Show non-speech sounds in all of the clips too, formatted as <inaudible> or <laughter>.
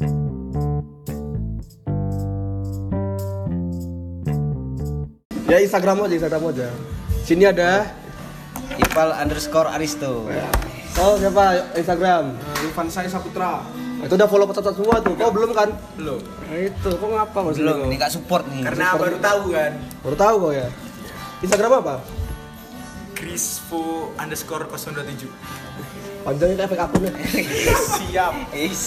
Ya Instagram aja, Instagram aja. Sini ada. Ipal underscore Aristo. Oh siapa Instagram? Irfan saya Saputra. Nah, Itu udah follow peserta semua tuh. Kau belum kan? Belum. Nah, itu, kok ngapa sini Belum, ini gak support nih. Karena baru tahu kan. Baru tahu kau ya. Instagram apa? Crispo underscore 027. Panjangnya kayak efek akunnya. <laughs> Siap. Is.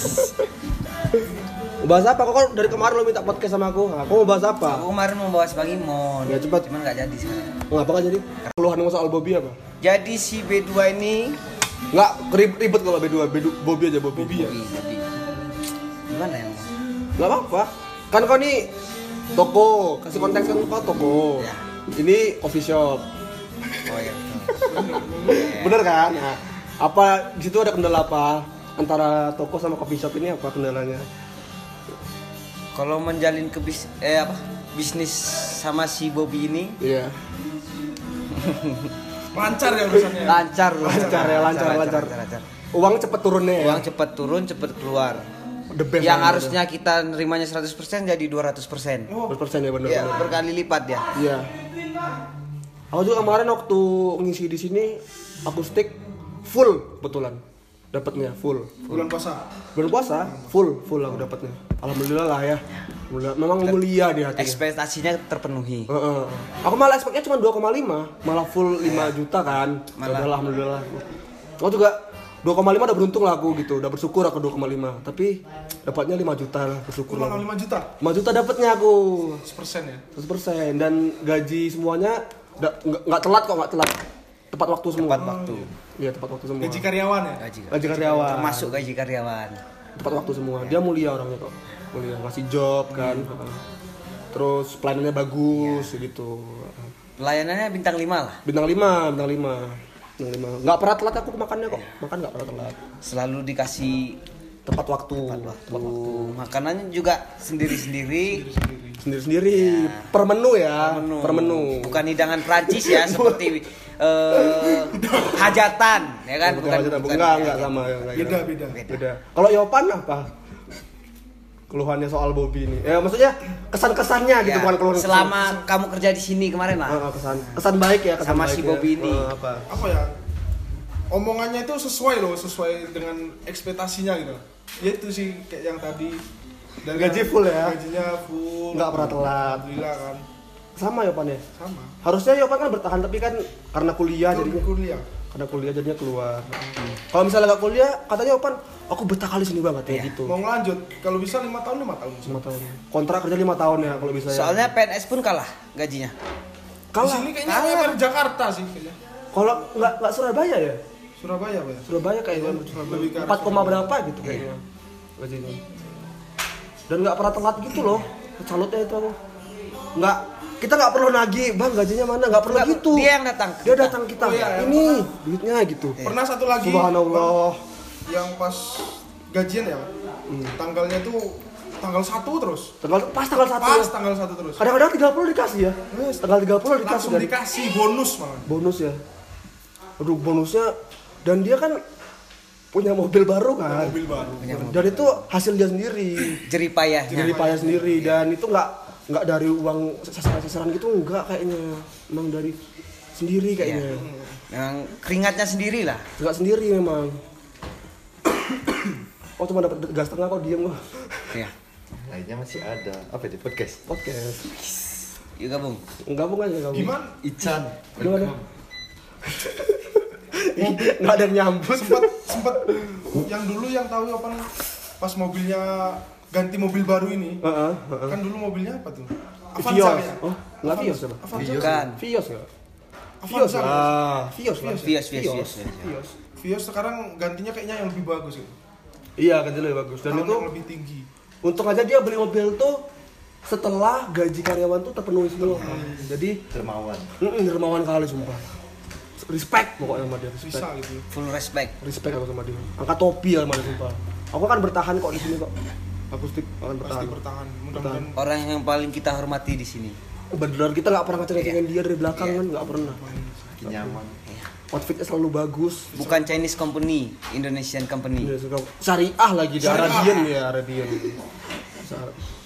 Mau bahas apa? Kok kan dari kemarin lo minta podcast sama aku. Aku mau bahas apa? Aku kemarin mau bahas Bang Imon. Ya, cepat. Cuman gak jadi sekarang. Ngapa kan jadi? Keluhan soal Bobby apa? Jadi si B2 ini Nggak ribet, ribet kalau B2, B2 Bobby aja Bobby. Bobby ya? Bobby. Gimana ya? Nggak apa-apa. Kan kau nih toko, kasih konteks kan kau toko. Ya. Ini coffee shop. Oh ya. <laughs> Bener kan? Nah, apa di situ ada kendala apa antara toko sama coffee shop ini apa kendalanya? Kalau menjalin ke bis eh apa? Bisnis sama si Bobby ini Iya. <laughs> Lancar ya urusannya. lancar loh. Lancar ya, lancar, lancar. Uang cepet turunnya ya. Uang cepat turun, cepat keluar. The best Yang lah, harusnya kita nerimanya 100% jadi 200%. Oh, 100% ya bener. Iya, bener. berkali lipat ya. Iya. Aku juga kemarin waktu ngisi di sini akustik full betulan. Dapatnya full. bulan puasa. Bulan puasa full full aku dapatnya. Alhamdulillah lah ya. Alhamdulillah. Memang mulia di hatinya. Ekspektasinya terpenuhi. Heeh. Aku malah expectnya cuma 2,5, malah full 5 juta kan. Malah. Malah. alhamdulillah. Aku juga 2,5 udah beruntung lah aku gitu, udah bersyukur aku 2,5. Tapi dapatnya 5 juta lah, bersyukur lah. 5 juta. 5 juta dapatnya aku 100% ya. 100% dan gaji semuanya nggak nggak telat kok nggak telat. Tepat waktu semua. Tepat waktu. Iya, tepat waktu semua. Gaji karyawan ya. Gaji. Gaji karyawan. Termasuk gaji karyawan. tepat waktu semua. Dia mulia orangnya kok. Mulia, ngasih job kan. Terus pelayanannya bagus gitu. Pelayanannya bintang 5 lah. Bintang 5, bintang 5. Bintang 5. Nggak pernah telat aku makannya kok. Makan nggak pernah telat. Selalu dikasih Tepat waktu. waktu. Makanannya juga sendiri-sendiri. Sendiri-sendiri. Per menu ya. Menu. Per menu. Bukan hidangan Prancis ya seperti <laughs> eh, hajatan ya kan Bukan, bukan, bukan, enggak, enggak sama. Enggak, Beda, enggak. beda. Beda. Kalau Yopan apa? Keluhannya soal Bobby ini. Ya maksudnya kesan-kesannya gitu Ya, bukan keluhan. selama kamu kerja di sini kemarin lah Ah, ah, kesan kesan baik ya kesan Sama baik si ya. Bobby ini. Ah, apa? Apa ya? Omongannya itu sesuai loh, sesuai dengan ekspektasinya gitu. Ya itu sih kayak yang tadi. Dan Gaji full ya? Gajinya full. Nggak pernah telat. Alhamdulillah kan. Sama Yopan ya? Sama. Harusnya Yopan kan bertahan tapi kan karena kuliah jadinya kuliah. karena kuliah jadinya keluar. Kalau misalnya nggak kuliah, katanya Yopan, aku betah kali sini banget ya gitu. Mau ngelanjut, kalau bisa lima tahun lima tahun. Lima tahun. Kontrak kerja lima tahun ya kalau bisa ya. soalnya PNS pun kalah gajinya Di Kalah. sini kayaknya Kalah. Jakarta sih kayaknya. Kalau nggak nggak Surabaya ya? Surabaya apa ya? Surabaya kayaknya empat koma Surabaya. berapa gitu kayaknya gajinya. Dan nggak pernah telat gitu loh. Calutnya itu aku. Nggak kita nggak perlu nagih, bang gajinya mana? Nggak perlu gitu. dia yang datang Dia kita. datang kita. Oh, iya, yang ini duitnya gitu. Pernah satu lagi. Subhanallah. Yang pas gajian ya. Hmm. Tanggalnya tuh tanggal 1 terus. Tanggal pas tanggal satu. Pas tanggal 1 terus. Kadang-kadang 30 dikasih ya. Yes. Tanggal 30 dikasih Langsung dan dikasih bonus malah. bonus ya. Aduh bonusnya dan dia kan punya mobil baru kan. Mobil baru. Dan itu hasil dia sendiri. <clears throat> jeripayahnya Dari payah sendiri dan itu nggak nggak dari uang sasaran-sasaran gitu enggak kayaknya. Emang dari sendiri kayaknya. yang keringatnya sendiri lah Enggak sendiri memang. <coughs> Oh cuma dapat gas tengah kok diem kok. ya Lainnya masih ada. Apa di podcast? Podcast. yuk gabung Gabung aja gabung. Gimana? Ican. Gimana? <laughs> <laughs> Nggak ada yang nyambut. Sempat sempat yang dulu yang tahu apa nih? Pas mobilnya ganti mobil baru ini. Heeh, heeh. Kan dulu mobilnya apa tuh? Vios. kayaknya. Oh, nggak Vios apa? Avanza. bukan Vios ya? Vios Avanza. lah. Vios lah. Vios Vios Vios Vios. Vios sekarang gantinya kayaknya yang lebih bagus gitu. Iya, kan lebih bagus. Dan Tahun itu yang lebih tinggi. untung aja dia beli mobil tuh setelah gaji karyawan tuh terpenuhi semua. Jadi, Dermawan. dermawan kali sumpah. Respect pokoknya sama dia, respect. Bisa gitu. full respect Respect aku sama dia. Angkat topi ya sama dia sumpah. Aku kan bertahan kok di sini kok. Akustik akan bertahan. Pasti bertahan. Mudah-mudahan orang yang paling kita hormati di sini Beneran kita nggak pernah ngecek-ngecekin dia dari belakang kan nggak pernah. Nyaman. Iya. outfitnya selalu bagus Bukan Chinese company, Indonesian company. Iya, suka syariah lagi di Syariah. Arabian ya Arabian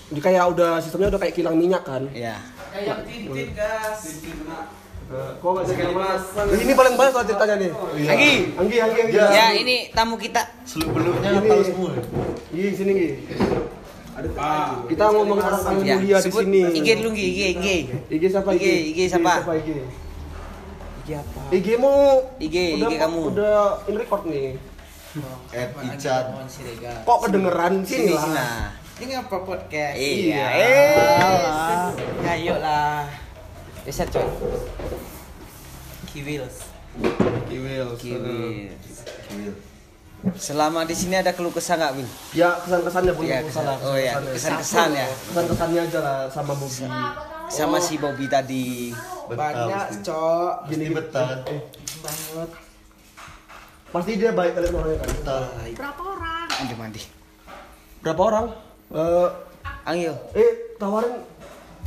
Ini kayak udah sistemnya udah kayak kilang minyak kan Ya. Kayak tintin gas. Kok nggak jadi mas? Ini paling banyak soal ceritanya nih. Anggi. Anggi, Anggi, Anggi. Ya, ini tamu kita. Seluk-beluknya Ini. tahu semua. Gi, sini Gi. Kita ngomong orang paling Ya, mulia di sini. IG dulu, Gi, IG, IG. IG siapa IG, IG siapa? IG? IG apa? IG mu IG, IG kamu. Udah in record nih. Ed Icat. Kok kedengeran sini lah. sini lah. Ini ngapa podcast? Iya. Eh. Ayo lah. Bisa coy. Kiwils. Kiwil. Kiwi. Selama di sini ada keluh kesah nggak, Wil? Ya kesan-kesannya boleh Iya, kesan kesan- oh iya, kesan-kesan ya. Kesan-kesannya aja lah sama Bobby. Sama si Bobby tadi. Banyak, Cok. Gini betah. Banget. Pasti dia baik kalian orangnya kan. Betah. Mandi mandi. Berapa orang? Eh, Angil. eh tawarin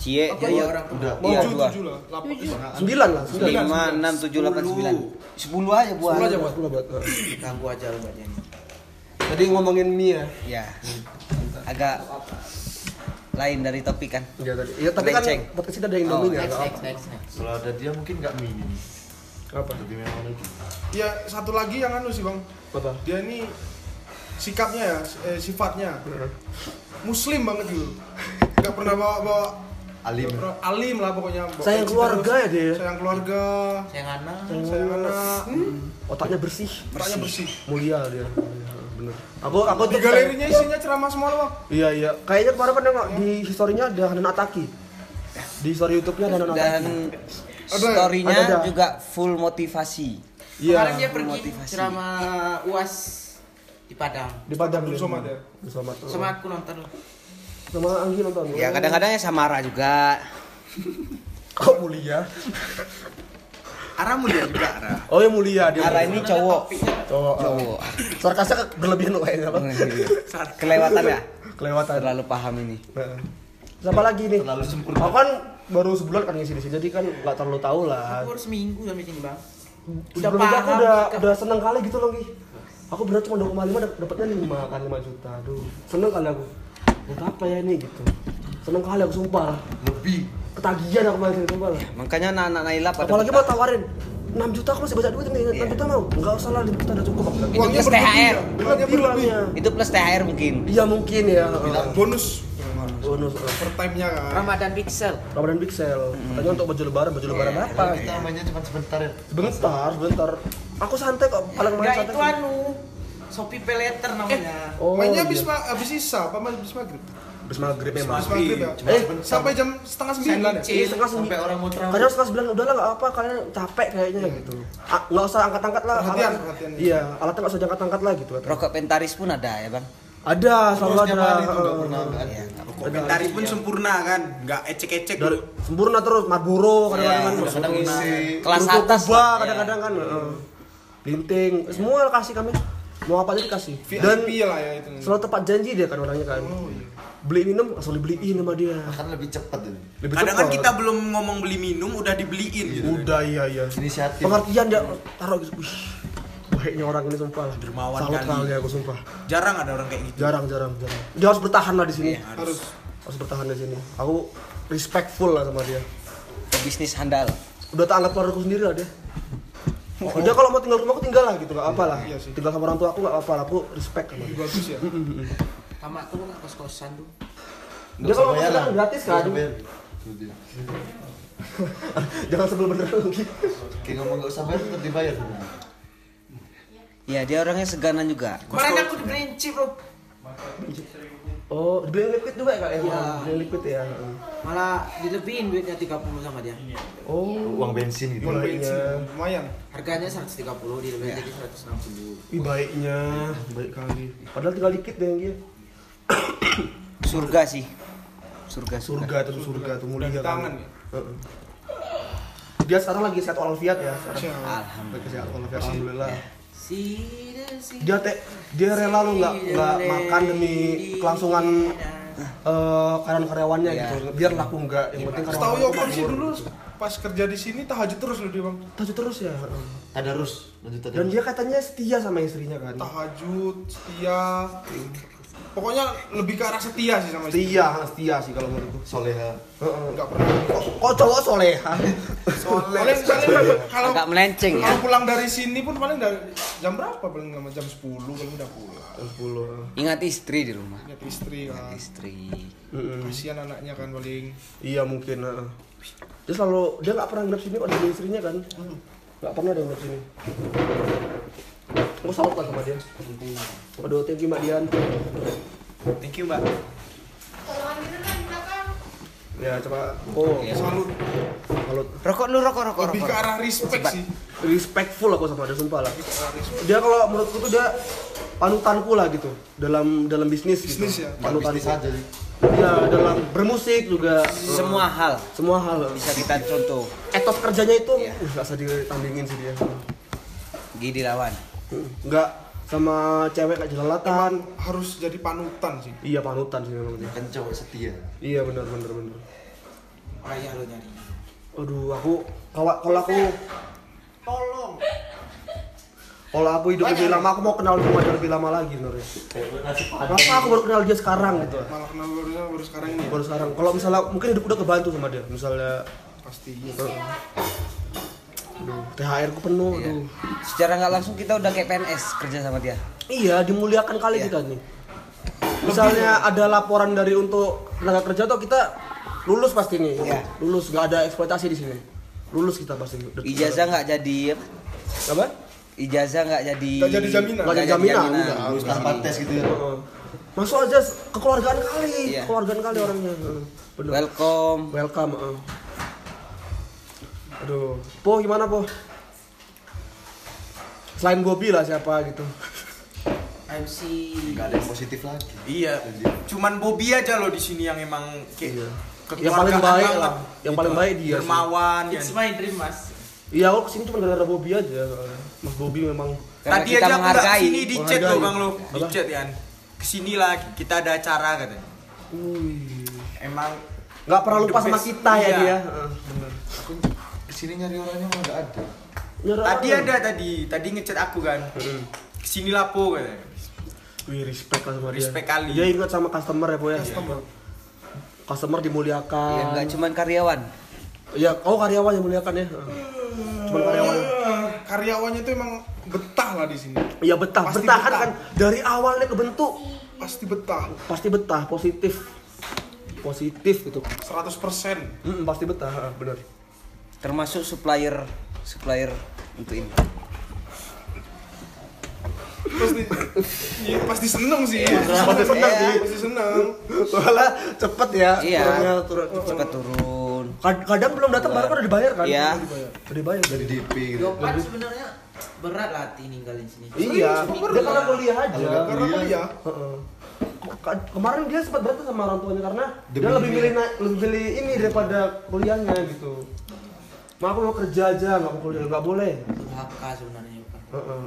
Cie, Apa dia ya orang? Udah. Iya, tujuh dua. tujuh lah lapor sembilan lah, sembilan. lima, enam, tujuh, delapan, sembilan. Sepuluh aja buat. Sepuluh aja, buat. Sepuluh buat. eh. <laughs> Ganggu aja lu ini. Tadi ngomongin mie ya. Ya. Agak lain dari topik kan. Iya tadi. Iya tapi kan podcast kita ada Indomie ya. Next, nggak next, apa. next, next. Kalau ada dia mungkin nggak minim. Apa? Lebih memang lagi. ya satu lagi yang anu sih bang Apa? dia ini sikapnya ya eh, sifatnya muslim banget gitu nggak pernah bawa bawa Alim. nggak pernah- alim lah pokoknya Sayang keluarga terus. ya dia? sayang keluarga Sayang anak. sayang anak Otaknya bersih, Otaknya bersih mulia dia. Iya, Bener. Aku aku di tuh galerinya isinya ceramah semua loh bang Iya iya. Kayaknya kemarin kan nengok di historinya ada Hanan Ataki. Di story YouTube-nya ada Hanan Dan Ataki. Ada ya? story-nya Ada, ada. juga full motivasi. Iya. Kemarin dia pergi motivasi. ceramah UAS di Padang. Di Padang dia. Somad ya? Abdul Somad. Sama aku nonton. Sama Anggi nonton. Ya kadang-kadang ya Samara juga. Kok mulia? Ara mulia juga Ara. Oh ya mulia dia. Ara ini cowok. cowok. Cowok. Sarkasnya berlebihan loh kayaknya apa? Kelewatan ya? Kelewatan. Terlalu paham ini. Nah. Siapa lagi nih? Terlalu sempurna. Aku kan baru sebulan kan ngisi di sini, jadi kan nggak terlalu tahu lah. Aku harus seminggu sampai sini bang. Udah Udah aku paham, udah udah seneng kali gitu loh Gi. Aku berat cuma 2,5 dap- dapatnya 5 kan 5 juta. Aduh, seneng kali aku. Buat apa ya ini gitu. Seneng kali aku sumpah. Lebih. Ketagihan aku main sumpah lah. Makanya anak-anak Naila pada Apalagi mau tawarin 6 juta aku masih banyak duit nih. 6 juta mau? Enggak usah lah 5 juta udah cukup. Itu plus THR. Bilangnya berlebih. Itu plus THR mungkin. Iya mungkin ya. bilang bonus Bonus eh, per time-nya kan Ramadan Pixel. Ramadan Big Sale. Katanya untuk baju lebaran, baju lebaran apa? Kita mainnya cuma sebentar ya. Sebentar, sebentar. Aku santai kok, paling main Enggak santai. itu anu. Shopee Peleter namanya. Oh, mainnya iya. habis ma- habis isa apa habis maghrib Habis maghrib memang. habis maghrib ya Eh, sampai jam setengah sembilan ya Iya, setengah Sampai sembilan. orang mau terawih. Kadang setengah sembilan udah lah nggak apa kalian capek kayaknya gitu. Ah, Nggak usah angkat-angkat lah. Perhatian, alat- perhatian. Iya, alatnya nggak usah angkat-angkat lah gitu. Rokok Pentaris pun ada ya bang. Ada, selalu ada. eh, nggak Iya. ada. Komentari pun sempurna kan, nggak ecek-ecek dulu. sempurna terus Marlboro kadang-kadang kan. Kadang-kadang isi. Kelas atas Kuba kadang-kadang kan. heeh. Linting, semua kasih kami. Mau apa aja dikasih. Dan VIP lah ya itu selalu tepat janji dia kan orangnya kan. Beli minum langsung dibeliin sama dia. Akan lebih cepat ini. Lebih Kadang kan kita belum ngomong beli minum udah dibeliin gitu. Udah iya iya. Inisiatif. Pengertian dia taruh gitu. Wih, baiknya orang ini sumpah. Dermawan Salut kali. kali aku sumpah. Jarang ada orang kayak gitu. Jarang jarang jarang. Dia harus bertahan lah di sini. Iya, harus Harus bertahan di sini. Aku respectful lah sama dia. Bisnis handal. Udah tak anggap keluarga aku sendiri lah dia. <laughs> Dia kalau mau tinggal rumah aku tinggal lah gitu, gak apa lah. Iya sih. Tinggal sama orang tua aku gak apa lah, aku respect sama dia. bagus ya <laughs> Sama tuh nggak kos-kosan tuh. Dia kalau mau tinggal gratis kan. <laughs> Jangan sebel beneran lagi. Kayak ngomong nggak usah bayar tetap dibayar. Iya dia orangnya seganan juga. Kemarin aku dibeliin chip bro. Oh, dibeli liquid juga ya kak ya? Iya. Beli liquid ya. Malah dilebihin duitnya 30 sama dia. Oh, Uang bensin gitu. Uang Baiknya. bensin lumayan Harganya 130 dilebihin jadi 160. Ih, baiknya, baik kali. Padahal tinggal dikit deh yang dia. Surga sih. Surga surga. Surga tuh surga tuh mulia di kali. tangan ya Heeh. Dia sekarang lagi sehat walafiat ya. Sekarang. Siap. Lagi sehat walafiat alhamdulillah. Si Dia te, dia rela lu nggak nggak makan demi kelangsungan eh, karyawan-karyawannya Iya. gitu biar laku enggak yang penting karyawan Yoko sih dulu pas kerja di sini tahajud terus loh dia bang. Tahajud terus ya Tadarus, lanjut dan tadarus. dia katanya setia sama istrinya kan Tahajud, setia. Pokoknya lebih ke arah setia sih sama istri. setia setia sih kalau menurutku Soleha. Heeh. Enggak pernah. kok, kok cowok soleha paling kalau Agak melenceng ya. kalau pulang dari sini pun paling dari jam berapa paling lama jam 10 paling udah pulang. 10 Ingat istri di rumah. Lihat istri kan. Istri. Mm-mm. Kasihan anaknya kan paling. iya mungkin heeh. dia selalu dia nggak pernah nginep sini kok dari istrinya kan nggak pernah dia nginep sini Gue salut lah sama dia Waduh, thank you Mbak Dian Thank you, Mbak. Ya, coba Oh, Salut. salut Rokok lu rokok rokok Lebih ke rokok. arah respect sih. Respectful aku sama dia, sumpah lah. Dia kalau menurutku tuh dia panutanku lah gitu Dalam dalam bisnis Bisnis gitu. ya? Panutanku Bisnis aja sih. Iya, dalam bermusik juga Semua hal Semua hal bisa kita contoh. Etos kerjanya itu Iya. uh, usah ditandingin sih dia Gidi lawan. Nggak sama cewek kayak jelalatan Harus jadi panutan sih. Iya panutan sih memang Kan cowok setia. Iya benar benar benar Ayah lo nyari. Aduh, aku kalau kalau aku Tolong. kalau aku hidup lebih lama aku mau kenal dia lebih lama lagi sebenarnya. Kenapa aku baru kenal dia sekarang gitu? Malah kenal barunya baru sekarang ini. Baru sekarang. Kalau misalnya mungkin hidup udah kebantu sama dia. Misalnya Pasti. Aduh, THR ku penuh, Iya. aduh. Secara nggak langsung kita udah kayak PNS kerja sama dia. Iya, dimuliakan kali Iya. kita nih. Misalnya ada laporan dari untuk tenaga kerja tuh kita lulus pasti nih. Iya. Lulus, nggak ada eksploitasi di sini. Lulus kita pasti. Ijazah nggak jadi apa? apa? Ijazah nggak jadi. Nggak jadi jaminan. Nggak jadi jaminan, enggak. Lulus tanpa tes gitu ya. Heeh. Masuk aja kekeluargaan kali, Iya. kekeluargaan kali orangnya. Heeh. Bener. Welcome. Welcome. heeh. Aduh, Po gimana Po? Selain Bobby lah siapa gitu. MC. Gak ada yang positif lagi. Iya. Cuman Bobby aja loh di sini yang emang kayak Iya. Yang paling baik banget. lah. Yang paling baik dia. Dermawan. ya. It's my dream mas. Iya, aku ke sini cuma gara-gara Bobby aja. Mas Bobby memang Karena Tadi aja aku nggak ke sini di chat loh bang lo, di chat kan. Ke sini lah kita ada acara katanya. Wih. Emang nggak pernah lupa sama kita ya Iya. dia. Heeh, bener. Aku ke sini nyari orangnya malah gak ada. Nyari tadi orang. ada tadi, tadi ngechat aku kan. Heeh. Ke sini lah po katanya. Wih, respect lah sama dia. Respect kali. Dia ingat sama customer ya, Po ya. Customer. Customer dimuliakan. Ya nggak cuman karyawan. Iya, oh karyawan yang muliakan ya. Cuman karyawan. Karyawannya tuh emang betah lah di sini. Iya betah, Pasti betah kan betah. kan dari awalnya kebentuk Pasti betah. pasti betah, positif. Positif gitu. 100%. Mm, pasti betah, bener. Termasuk supplier supplier untuk ini. Pasti iya, pasti seneng sih. Pasti seneng Iya. sih. Pasti seneng. Soalnya cepet ya, Iya. turunnya turun. Cepat turun. Kad- Kadang belum datang baru kan udah dibayar kan? Iya. Udah dibayar. Dari DP gitu. Yopan sebenarnya berat lah hati ninggalin sini. Iya, dia karena kuliah aja. Karena Kuliah. Kemarin dia sempat berantem sama orang tuanya karena dia Demi lebih ini. milih naik, lebih milih ini daripada kuliahnya gitu. Ma aku mau kerja aja, nggak mau kuliah, nggak boleh. Durhaka sebenarnya Yopan. Heeh.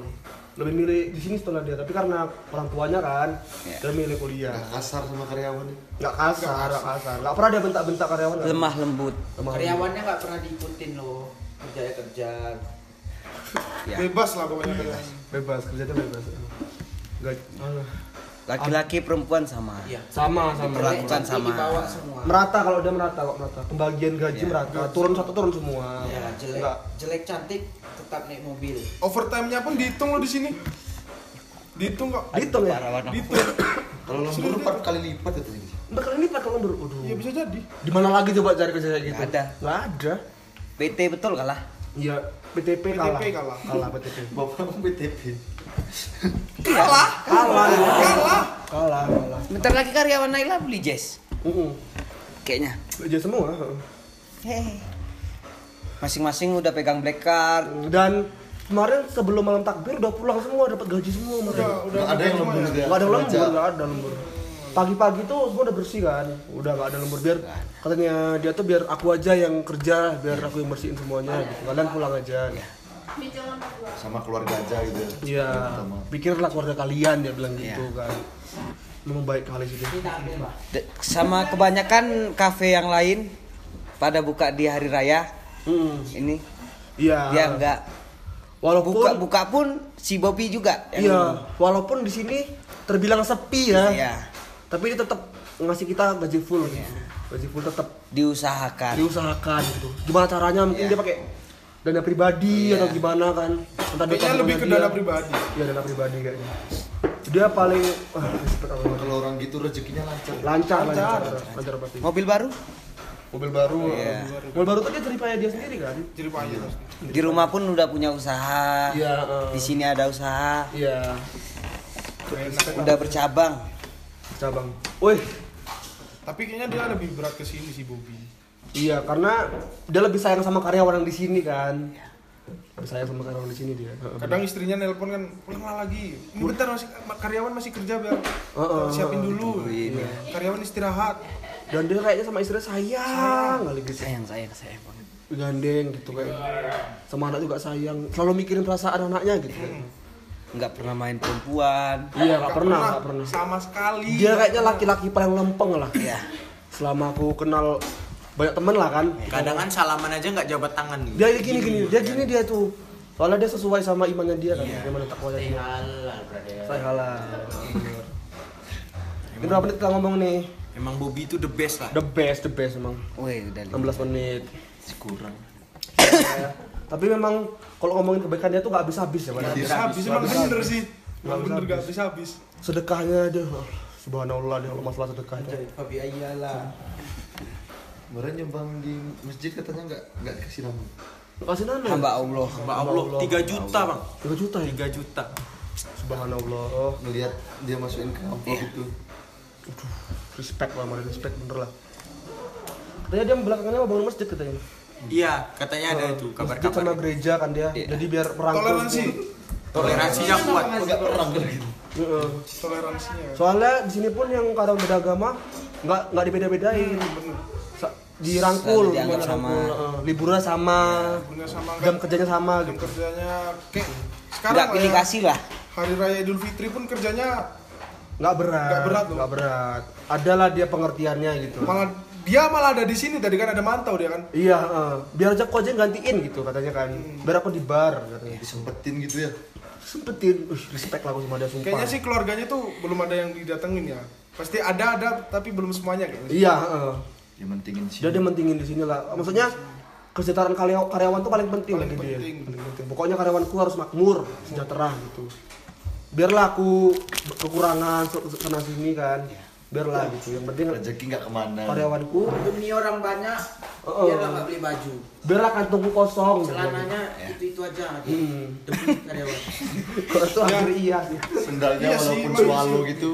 Lebih milih di sini setelah dia, tapi karena orang tuanya kan, Iya. dia milih kuliah. Gak kasar sama karyawan. Nggak kasar, nggak kasar. Nggak pernah dia bentak-bentak karyawan. nggak? Lemah lembut. Lemah. Karyawannya nggak pernah diikutin loh. Kerja ya kerja. Ya. Bebas lah pokoknya bebas. Bebas, kerjanya bebas. Nggak, ah. Laki-laki perempuan sama. Iya. sama sama. Perlakuan Nanti sama. dibawa semua. Merata kalau dia merata kok merata. Pembagian gaji Iya. merata. Turun satu turun semua. Ya jelek, Nggak. jelek cantik tetap naik mobil. Overtime-nya pun dihitung loh di sini. Dihitung kok. Dihitung ya. Dihitung. Kalau lembur empat kali lipat ya tadi. Empat kali lipat kalau lembur. Waduh. Iya bisa jadi. Di mana lagi coba cari kerja kayak gitu? Ada. Nggak ada. PT betul kalah. Iya, PTP kalah. PTP kalah. Kalah PTP. Bapak BTP. Kalah. Kalah. Kalah. Kalah, kalah. Bentar lagi karyawan Naila beli jazz. Heeh. Kayaknya. Aja semua. heeh. Hehe. Masing-masing udah pegang black card. Dan kemarin sebelum malam takbir udah pulang semua dapat gaji semua Udah, mereka. udah. Gak ada yang semua lembur ya. Nggak ada lembur, nggak ada lembur. Pagi-pagi tuh semua udah bersih kan, udah nggak ada lembur biar katanya dia tuh biar aku aja yang kerja, biar aku yang bersihin semuanya gitu. Kalian pulang aja. Sama keluarga aja gitu. Iya, Sama. pikirlah keluarga kalian dia bilang Iya. gitu kan. memang baik kali sih Ini sama kebanyakan kafe yang lain pada buka di hari raya Hmm. ini iya dia enggak walaupun buka buka pun si Bobby juga iya walaupun di sini terbilang sepi ya Iya. tapi dia tetap ngasih kita gaji full gitu. gaji full tetap diusahakan diusahakan gitu gimana caranya mungkin Iya. dia pakai dana pribadi Iya. atau gimana kan entah dia Kayaknya lebih ke dana pribadi. iya dana pribadi kayaknya dia paling ah. Kalau orang gitu rezekinya lancar. lancar Lancar. lancar lancar pasti mobil baru mobil baru Iya. mobil baru tadi cerita dia sendiri kan Jadi payah pasti. di rumah pun udah punya usaha iya eh, di sini ada usaha iya Enak. udah bercabang cabang wih Tapi kayaknya dia lebih berat ke sini sih Bobby. Iya karena dia lebih sayang sama karyawan yang di sini kan. Lebih sayang sama karyawan di sini dia. Kadang istrinya nelpon kan, pulanglah lagi. Ini bentar masih karyawan masih kerja biar siapin dulu. Karyawan istirahat. dan dia kayaknya sama istrinya sayang kali gitu. Sayang sayang sayang banget. Gandeng gitu kayak. Sama anak juga sayang. Selalu mikirin perasaan anaknya gitu. Nggak pernah main perempuan. Iya nggak Nggak pernah. nggak pernah. Sama sekali. dia kayaknya laki-laki paling lempeng lah. Iya. selama aku kenal banyak temen lah kan Kadang kan salaman aja nggak jabat tangan gitu. dia gini gini dia gini dia tuh soalnya dia sesuai sama imannya dia kan gimana takwanya dia halal, saya halal ini berapa menit kita ngomong nih Emang Bobby itu the best lah. the best the best emang Wih, udah lima. 16 menit Kurang. tapi memang kalau ngomongin kebaikan dia tuh nggak habis habis ya Pak. Habis habis emang bener sih. Emang Habis- bener gak habis. habis sedekahnya dia subhanallah dia kalau masalah sedekah itu Fabi Ayala. Kemarin nyumbang di masjid katanya nggak nggak dikasih nama. kasih nana hamba Allah Mbak Allah 3 juta bang. 3 juta ya 3 juta. subhanallah Ngelihat dia masukin ke amplop Iya. itu. respect lah mana respect bener lah katanya dia belakangannya mau bangun masjid katanya Iya, katanya ada itu masjid sama kabar-kabar. gereja kan dia Iya. jadi biar merangkul Toleransi. Toleransinya kuat. Enggak perang gitu. Heeh. Toleransinya. soalnya di sini pun yang kadang beda agama nggak nggak dibeda-bedain Sa- dirangkul dianggap sama. heeh. liburnya sama Bener sama jam kerjanya sama jam gitu. kerjanya kayak sekarang nggak lah pilih ya, kasih lah. Hari raya Idul Fitri pun kerjanya nggak berat Nggak berat nggak berat. Adalah dia pengertiannya gitu. Malah dia malah ada di sini tadi kan ada mantau dia kan. Iya heeh. biar aja aku aja gantiin gitu katanya kan. Biar aku di bar katanya Disempetin gitu ya. sempetin Wih, respect lah aku sama dia sumpah. Kayaknya sih keluarganya tuh belum ada yang didatengin ya. Pasti ada ada tapi belum semuanya kayaknya. Iya heeh. Dia mentingin sih. dia dia mentingin di sini lah maksudnya kesejahteraan karyawan, karyawan tuh paling penting Paling bagi dia penting. paling penting pokoknya karyawanku harus makmur sejahtera gitu biarlah aku kekurangan sana sini kan biarlah gitu yang penting rezeki nggak ke mana. karyawanku Demi orang banyak, Oh. biarlah nggak beli baju. biarlah kantongku kosong Celananya itu itu aja. Hmm. Demi karyawan. kalau itu hampir iya sih Sendalnya Iya sih, walaupun swallow sih. gitu.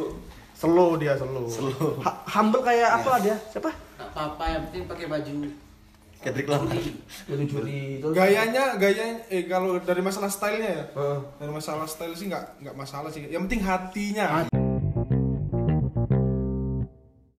slow dia slow, Slow. Ha- humble kayak apa lah dia siapa apa-apa, yang penting pakai baju. Kendrick Lamar. jadi juri terus gayanya gayanya eh kalau dari masalah stylenya ya Heeh. dari masalah style sih nggak nggak masalah sih yang penting hatinya